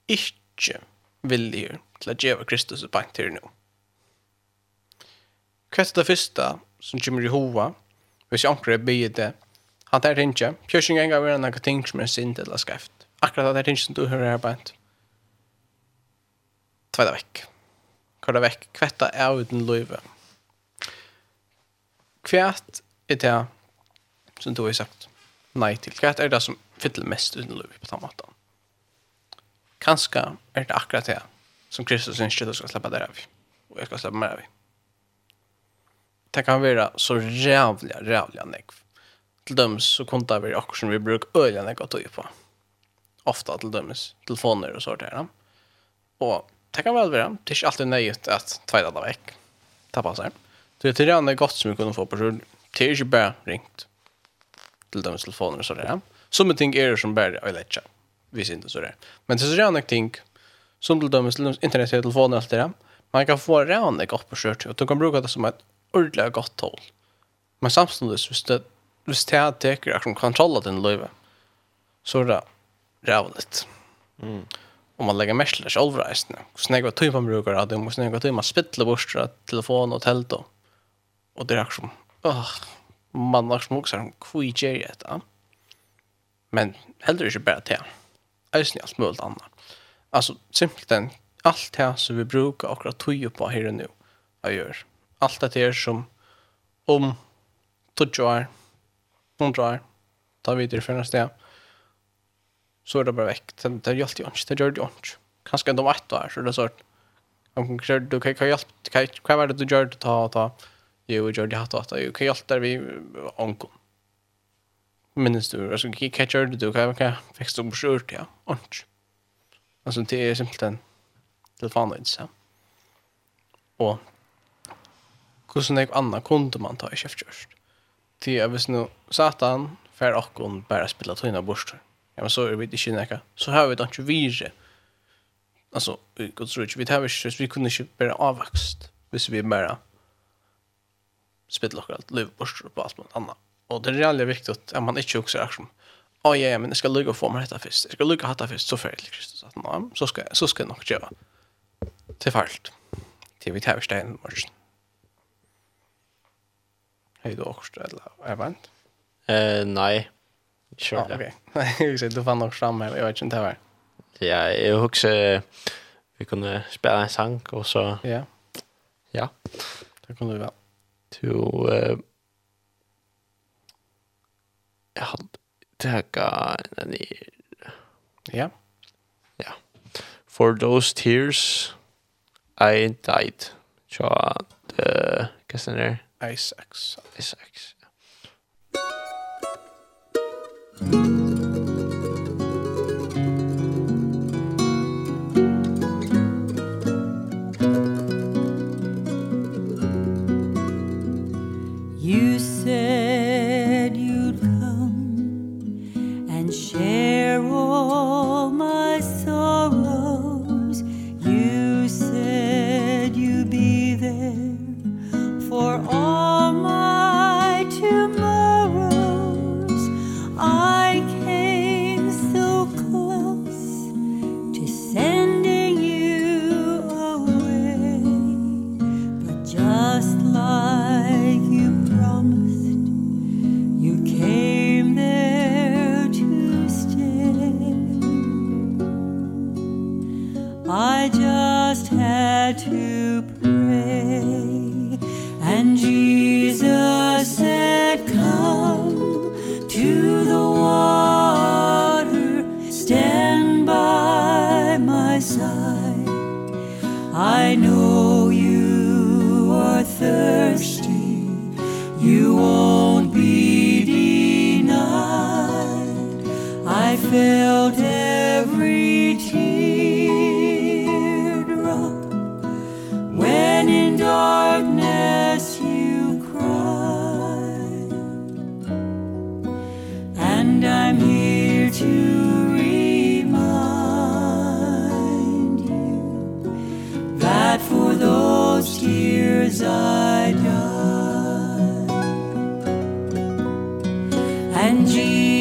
ikke villig til å gjøre Kristus ett bank til nå? nu. er det første som kommer i hova, hvis jag inte ber det, han tar det ikke, pjörs en gång av en ting som er sint eller skreft, akkurat det här som du hör här bänt. Tvätta veck. Kvarta veck. Kvätta är utan löjve. Kvätt är det som du har sagt nej till. Kvätt är det som fyller mest utan löjve på den måten. Kanskje är det akkurat det som Kristus inte du ska släppa där av. Och jag ska släppa mer av. Det kan vara så rävliga, rävliga negv. Till dem så kontar vi också som vi brukar öliga negv att ta på ofta till dömes telefoner och sånt där. Och det kan väl vara, det är inte alltid nöjt att tvejda det väck. Det sig. Så det är redan gott som vi kunde få på sig. Det är inte bara ringt till dömes telefoner och sånt där. Som en ting är det som bara är Vi Visst inte så det. Men det är redan ting som till dömes internet och telefoner och allt det där. Man kan få redan gott på sig och du kan bruka det som ett ordentligt gott håll. Men samtidigt, hvis det, hvis det teker akkurat kontroll av din livet, så er det rævligt. Mm. Om man lägger mesler själv resten. Så när jag tog man brukar att det måste när jag tog man spittla bort telefon och tält då. Och det är som åh man har smuk så här kvijer det då. Men heller inte bara det. Alltså allt möjligt annat. Alltså simpelt en allt det som vi brukar och att tog på här nu. Jag gör allt det här som om 20 år, 100 år, tar vi till det första stedet så er det bare vekk. Det, det hjälpte ju inte, det gjorde ju inte. Kanske ändå ett där, så det sånn, så att om du kan hjelp, hva kan kan vara du gjør det ta og ta jo gör det hatt og hatt, jo hva hjelp der vi onko? Minnes du altså, hva gjør det du? Hva fikk du på skjort ja ont Altså, det er simpelthen telefonen, ja. Og hvordan så och hur kunde man ta i chef just det är visst nu satan för och bara spela tunna borstar ja, men så er vi ikke nekka. Så har vi da ikke vire. Altså, vi Alltså, Guds ikke. vi tar ikke, vi kunne ikke bare avvokst. Hvis vi bare spiller akkurat liv bort på alt något annet. Og det er reallig viktig at man inte också är som, ja, ja, men jeg skal lykke å få meg dette først. Jeg skal lykke å ha dette først, så färdigt Kristus. Att, ja, så ska, så skal jeg nok gjøre til färdigt. Til vi tar vi stein, morgon. Hei, du også, eller er vant? Eh, nei. Sure. Ah, okej. säger du fann nog fram här. Jag vet inte vad. Ja, jag husker vi kunde spela en sang och så Ja. Ja. Det kunde vi väl. To eh Jag har tagga den i Ja. Ja. For those tears I died. Så det kastar ner. Isaacs. Isaacs. You those tears I died And Jesus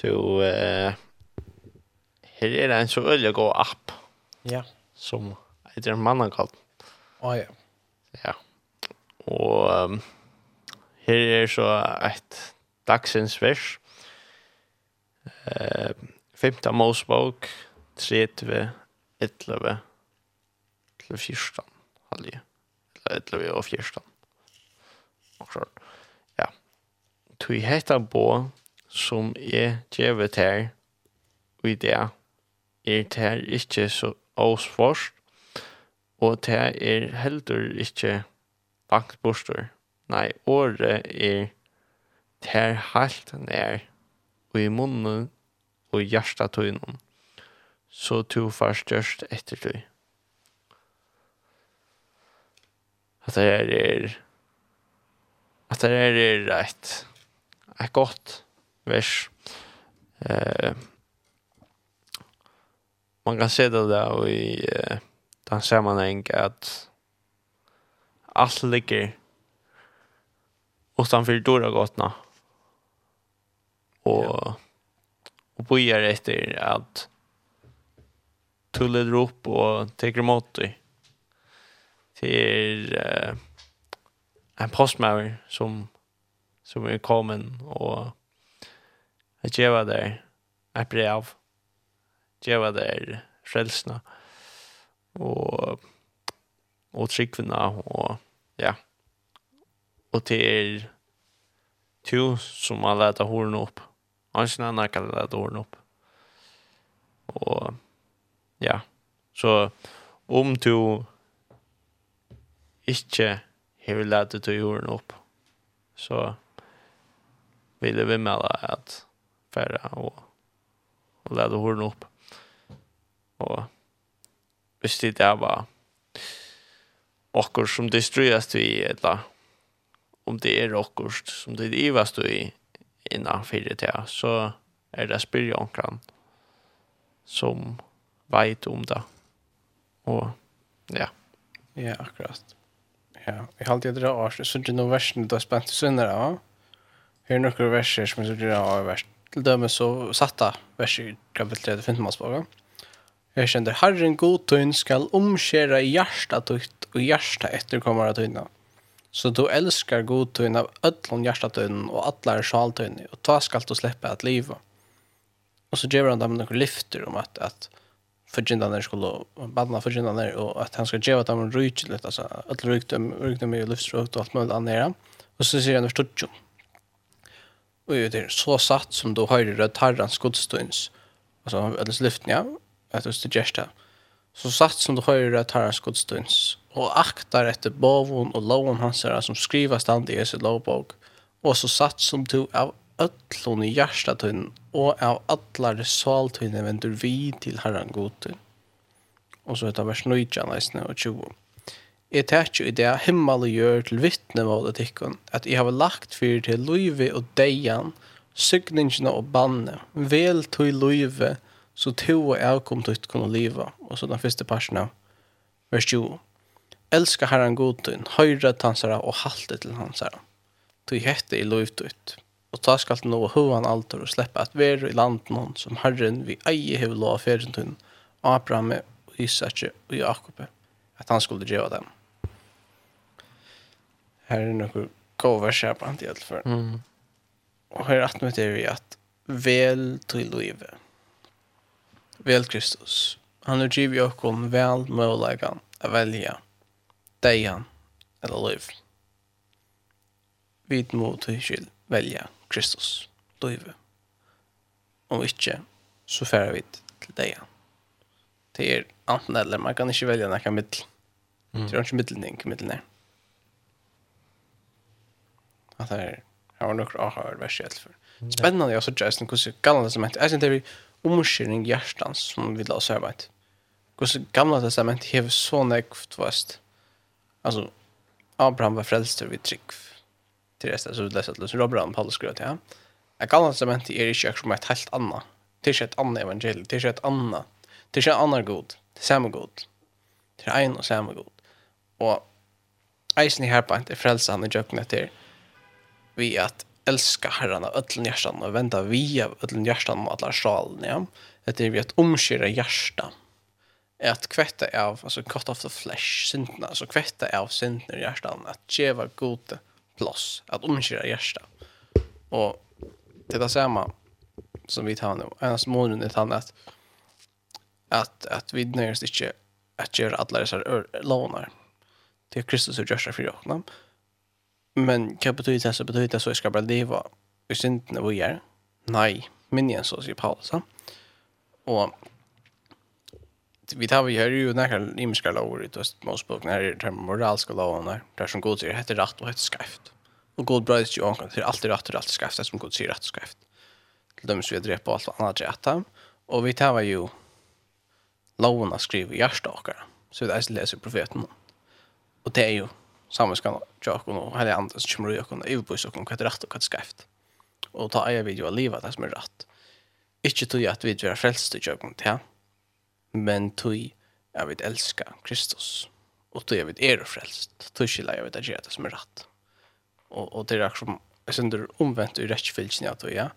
Så eh her er det en så ölig gå app. Ja. Som heter Mannakalt. Å kallt. Ja ja. Og um, her er så et dagsens vers. Eh femta Mosebok 30 11 til 14. halvje. Eller 11 og 14. Og så. Ja. Tu hetta bo som jeg gjør til i det, er det ikke så åsforst, og det er heller ikke langt borster. Nei, året er det helt nær, og i munnen og hjärsta tøynum så to far størst ettertøy. At det er at det er rett, et godt, vers. Eh, man kan se det där i eh, den sammanhang att allt ligger utanför dörra gottna. Och, ja. och bojar efter att tullet upp och teker mot dig. Till eh, en postmauer som som är kommen och at gjeva der er brev, gjeva der frelsna, og, og tryggvina, og ja, og til er to som har leta horen opp, Ansen annan kan leta horen opp, og ja, så om du ikke hever leta til horen opp, så vil jeg vimmela at färra och, och lära hården upp. Och visst det där var åker som destrueras vi eller om det är åker som det ivas du i innan fyrt till så är det spyrjankran som vet om det. Och ja. Ja, akkurat. Ja, vi har alltid drar så det är nog värst då spänt sönder ja. Hur några verser som så drar värst til dömes så satta vers i kapitel 3, femte Jag kjenner, Herren god tunn skall omskära i hjärsta tøyt og hjärsta etterkommer av tøyna. Så du älskar god tunn av ödlån hjärsta tunn och allar sjal tunn och ta skall du släppa at livet. Och så ger han dem några lyfter om att, att förgyndarna skulle badna förgyndarna och att han ska ge dem en rykligt, alltså att ryktum, ryktum dem ju lyftsrökt och allt möjligt annat. Och så säger han förstått Och det är så satt som då har det tarrans godstunds. Alltså eller lyften ja, att det suggererar. Så satt som då har det tarrans godstunds och aktar efter bovon och lovon hans här som skriva stand i Jesu lovbok. Och så satt som du av öllon i hjärtatun och av alla resaltun vänder vi till herran god. Och så heter vers 19 och 20. Jeg tar i det himmel og gjør til vittne mot at at jeg har lagt fyr til løyve og deian, sygningene og banne, vel til løyve, så to og jeg kom til å kunne leve. Og så den første parten av vers 20. Elskar herren godtun, høyre tansara og halte til hansara. Du hette i løyvtut. Og ta skal nå hovan alter og sleppa at være i landen hon som herren vi eie hev lov av ferentun, Abraham, Isak og Jakob, at han skulle djeva dem här är något gåvarskapande i alla för. Mm. Och här att med det är att väl till livet. Väl Kristus. Han har givit oss om väl möjlighet att välja dejan eller liv. Vid mot till välja Kristus, livet. Om inte så färre vi till dejan. Det är antingen eller, man kan inte välja några mittel. Mm. Det är inte mittelning, mittelning at det er Jeg har nok aha vers i for. Spennende jeg så jazz, hvordan gamle testament, jeg synes det er omkjøring hjertan som vi la oss arbeid. Hvordan gamle testament hever så nekvt vast. Altså, Abraham var frelster vid trygg til resten, så vi leser at løsner Abraham Paulus skrev til ja. Jeg gamle testament er ikke akkurat et helt anna. Det er ikke et annet evangelium, det er ikke et annet. Det er ikke en annan god, det er samme god. Det er en og samme god. Og eisen i herpant er frelsa han i jøkken etter vi att herran av ödlen hjärtan och vända vi av ödlen hjärtan med alla sjalen, ja. Det är vi att omskära hjärtan. Att kvätta av, alltså cut off the flesh, syndna, alltså kvätta av syndna i hjärtan, att tjeva god plås, att omskyrra hjärsta. Och det samma som vi tar nu. En smånun är att att att vi nöjer oss inte att göra alla dessa lånar. Det är Kristus som gör sig för oss. Men kan betyda det så betyder det så ska bara leva i synden och er. Nej, men igen så säger Paulus. Och vi tar vi hör ju när himmelska ut i Mosebok när det är moraliska lovar där som Gud säger heter rätt och heter skävt. Och god bröts ju ankan till allt rätt och allt skävt som god säger rätt och skävt. Till dem som vi drepa allt annat rätt. Och vi tar ju lovarna skriver hjärsta åkare. Så det är så läser profeten. Och det är ju samviskan tjocken och hela andra som kommer jag kunna överbuss och kunna rätt och skaft. Och ta eja video av livet det som är rätt. Inte tog att vi är frälst i tjocken till men tog jag vill älska Kristus. Och tog jag vet är frälst. Tog jag vet att det som är rätt. Och, och det är som jag synder omvänt i rättsfilsen jag tog ja.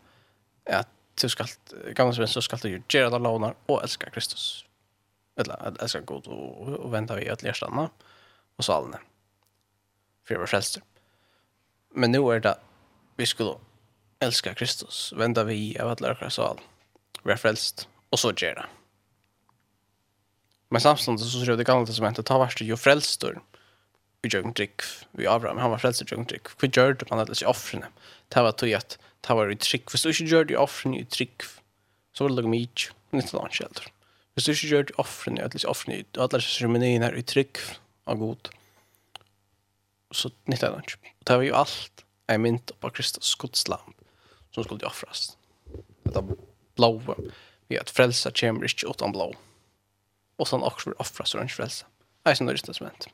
Att du ska gamla svensk så ska du göra det lånar och älska Kristus. Eller älska god och, och vänta vi att lära stanna och salne för vår frälster. Men nu är det vi skulle älska Kristus, vända vi av att lära sal, vi är frälst och så gör det. Men samtidigt så skrev det gamla testamentet ta värst ju frälstor i jögn drick vi Abraham han var frälst i jögn drick för det man alla i offren det var tog att det var i trick för så inte gjorde offren i trick så var det mycket nytt landshelter Hvis du ikke gjør det offrene, at liksom offrene, at det er seremonien her i trygg av god, så nyttar han inte. Det var ju allt är mynt på Kristus Guds lamp som skulle offras. Detta blåa vi att frälsa kommer inte utan blå. Och sen också vill offras så den frälsa. Nej, som det är testament.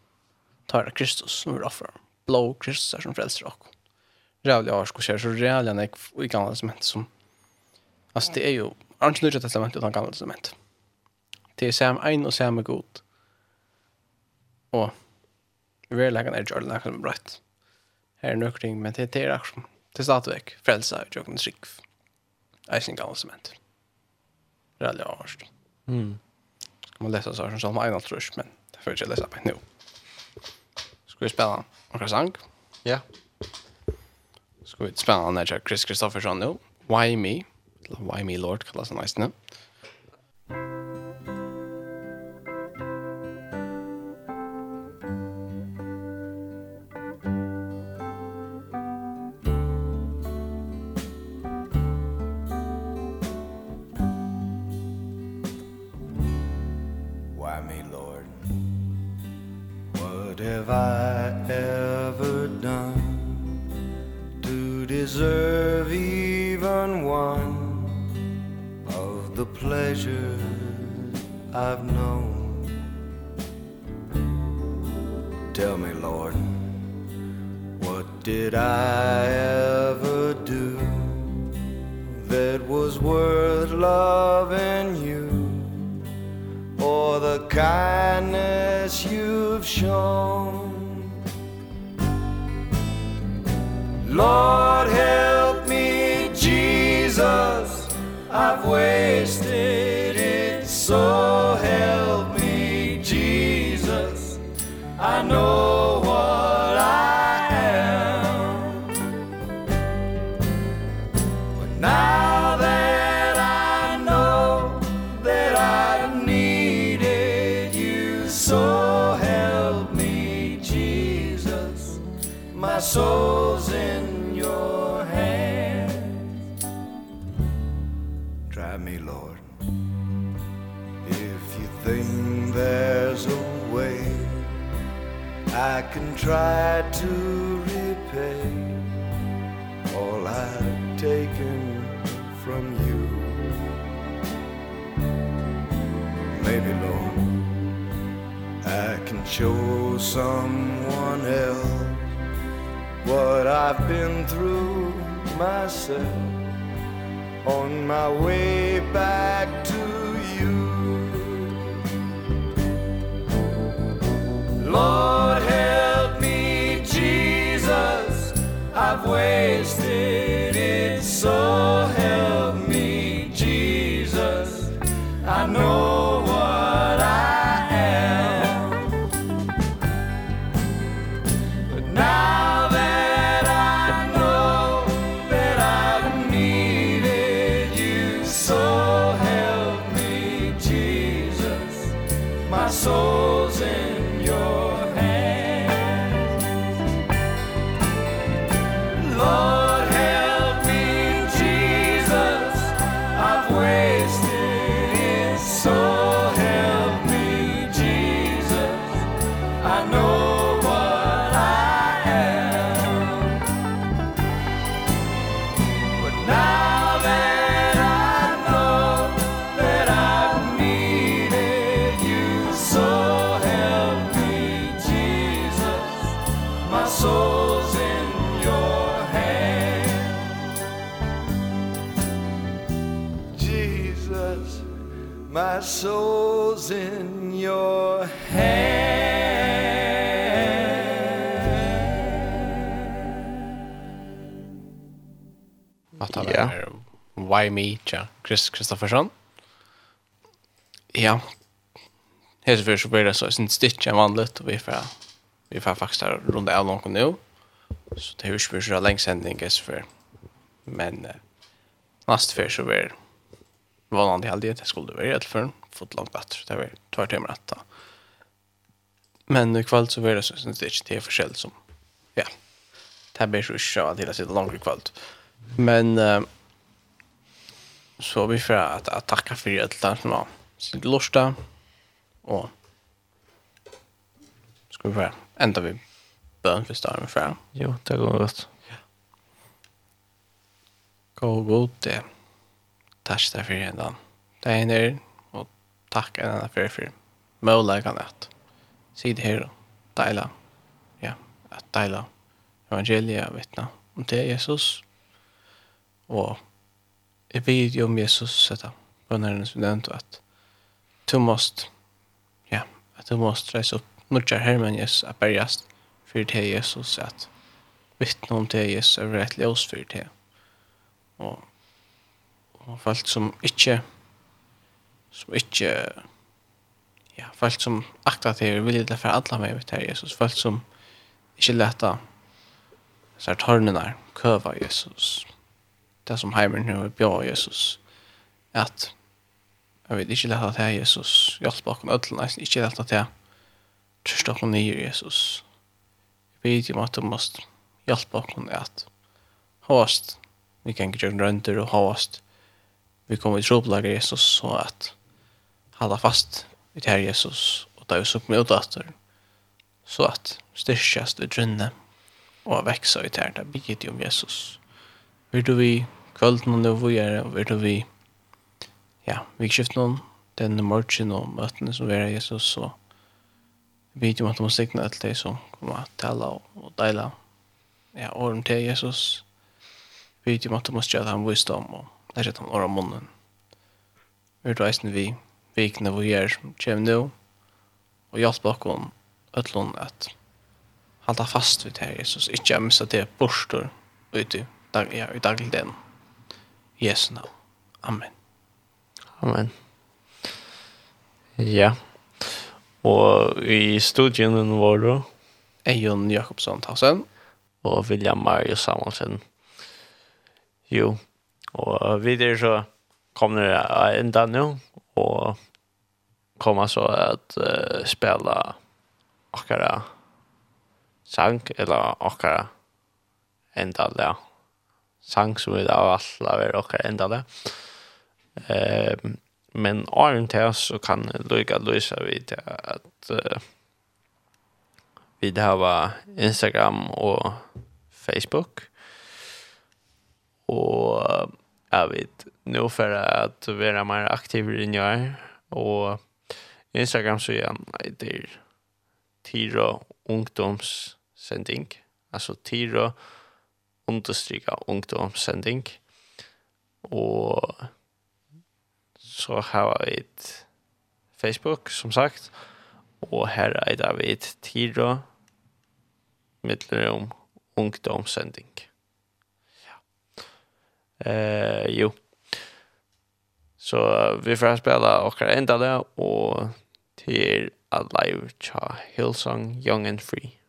Tar det Kristus som vill offra. Blå Kristus är som frälsar och. Rävliga har skulle säga så rävliga när i gamla testament som alltså det är ju inte nya testament utan gamla testament. Det är sam en och samma god. Och verleggen er ikke ordentlig som er brøtt. Her er nøkring, men det er akkurat som til stadigvæk frelsa i jøkken trygg. Eisen gammel sement. av avhørst. Mm. Man leser så som salma 1,5 men det får jag inte läsa på nu. Ska vi spela några sang? Ja. Ska vi spela när jag Chris Kristoffersson nu? Why Me? Why Me Lord kallas han eisen. Ja. Why Me, ja, Chris Kristoffersson. Ja, helt för så blir det så en stitch än vanligt och vi får vi får faktiskt här runda av någon nu. Så det hörs vi så länge sen jag för. Men eh, näst för så blir vanande i halvdelen, det skulle vara helt för fått långt bättre. Det var två timmar att ta. Men i kväll så blir det så en stitch, det är försäljning som, ja, det här blir så inte så att hela sidan långt i kväll. Men eh, så vi får att, att tacka för det där som var sitt lusta och ska vi få ända vi bön för starten för jo det går rätt ja. Gå god det. Tack där för det då det är ner och tacka den för för möjligheten att se det här dela. Ja att dela evangelia vittna om det Jesus. Och jeg ber jo om Jesus att han är en student och att du måst ja, at du måste resa upp nudja hermen Jesus att bergast för det Jesus att vittna om det Jesus är rätt ljus för det och och folk som inte som inte ja, folk som aktar det vill det för alla med det Jesus folk som inte lätta så här tornen där köva Jesus det som heimer nu bjør Jesus. At jeg vet ikke lett at det er Jesus hjelp bakom ødelen, jeg ikke lett at det er trøst dere nye Jesus jeg vet jo at du måst hjelp bakom at hast vi kan ikke gjøre rønder og hast vi kommer i tropelager Jesus så at halda fast i det her Jesus og da er jo så mye utdatter så at styrkjast i drønne og veksa i det her det bygget om Jesus. Vil du vi kvölden og vi er vært vi ja, vi skift noen den morgen og møtene som vi er Jesus så vi vet jo at man signer alt det som kommer at tala og, og deila ja, åren til Jesus. Vi vet jo at de skjer at han visdom og det er at han åra munnen vi er reisen vi vikene vi er som kommer nå og hjelper dere ødlån at halda fast vid det Jesus, ikke missa det borster ute i dag, ja, i dagligdagen. Jesu navn. Amen. Amen. Ja. Og i studien vår Eion Jakobsson Tausen og William Marius Samuelsen. Jo. Og videre så kommer det enda nå og kommer så at uh, spela akkara sang eller akkara enda der sang som vi da alla var och enda det. Ehm men Iron Tales så kan Luika Luisa vite at uh, vi har Instagram og Facebook. Og jeg vet nu för at vara mer aktiv enn jeg er. Og Instagram så är det Tiro ungdomssending. Altså Tiro ungdomssending understryka ungdomssending. Og så har vi et Facebook, som sagt. Og her er det vi et tira mittlerom ungdomssending. Ja. Eh, jo. Så vi får spela okkar enda det, og til Alive Cha Hillsong Young and Free.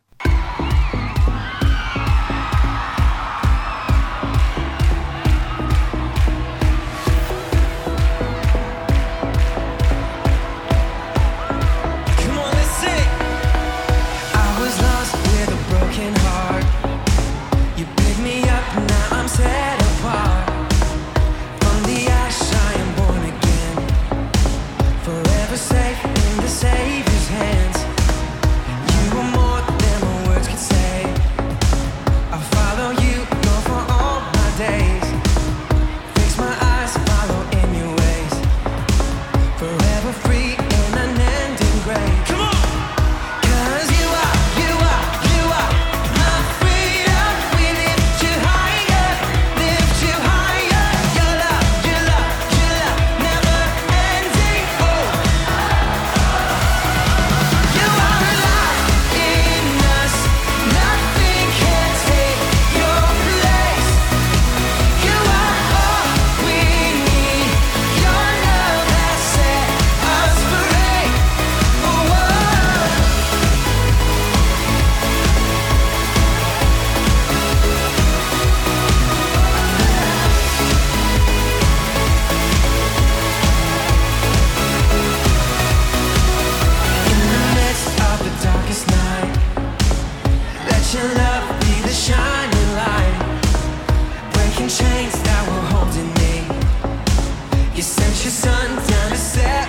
done, time to say